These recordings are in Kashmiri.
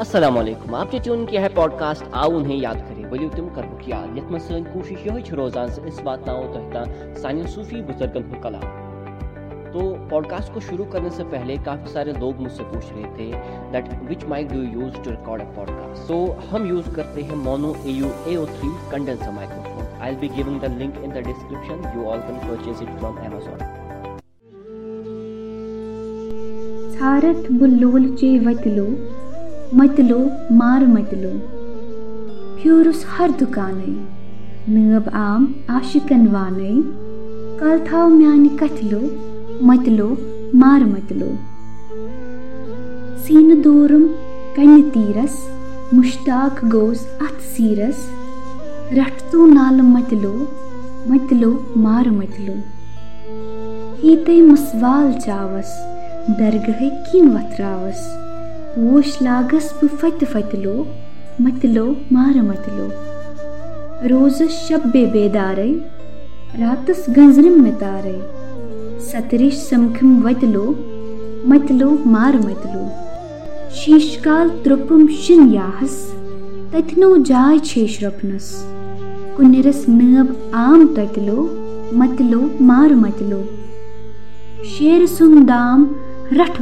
السلام علیکم آپ چھِ چون کیٛاہ پاڈکاسٹ آو اُنہیں یاد کرے ؤلِو تِم کَرہوکھ یاد یَتھ منٛز سٲنۍ کوٗشِش یِہوٚے چھِ روزان زِ أسۍ واتناوو تۄہہِ تام سانٮ۪ن صوٗفی بُزرگن ہُنٛد کلام تو پاڈکاسٹ को शुरू करने से पहले काफ़ी सारे लोग मुझसे पूछ रहे थे that which mic do use to record a podcast so हम यूज़ करते हैं Maono A U A O three condenser microphone I be giving the link in the description you all can purchase it from Amazon छारत बुल्लोल चे वतलो متہِ لو مارٕ مہٕ لو پھیوٗرُس ہر دُکانَے نٲب آم آشِکَن وانَے کالہٕ تھاو میانہِ کَتھہِ لو متہِ لو مارٕ مٔتۍ لو سیٖنہِ دورُم کَنہِ تیٖرَس مُشتاق گووُس اَتھٕ سیٖرَس رٹھتوٗ نالہٕ متہٕ لو متہٕ لو مارٕ مٔتۍ لو مُسوال چاوَس دَرگاہے کِنۍ وَتھراوَس दरगह किन वथरावस पोश लागस बह फत फतलो मतलो मार मतलो रोज शब्बे बेदारे रातस गंजरिम में तारे सतरिश समखम वतलो मतलो मार मतलो शीशकाल त्रुपम शिन याहस तथनो जाय छे श्रपनस कुनिरस नब आम ततलो मतलो मार मतलो शेर सुंग दाम रठ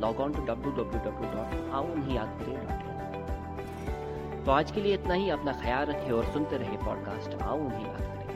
log on to W W W dot आउन ही आखते डॉट इन तो आज के लिए इतना ही। अपना ख्याल रखें और सुनते रहे पॉडकास्ट आओ آن کَرٕنۍ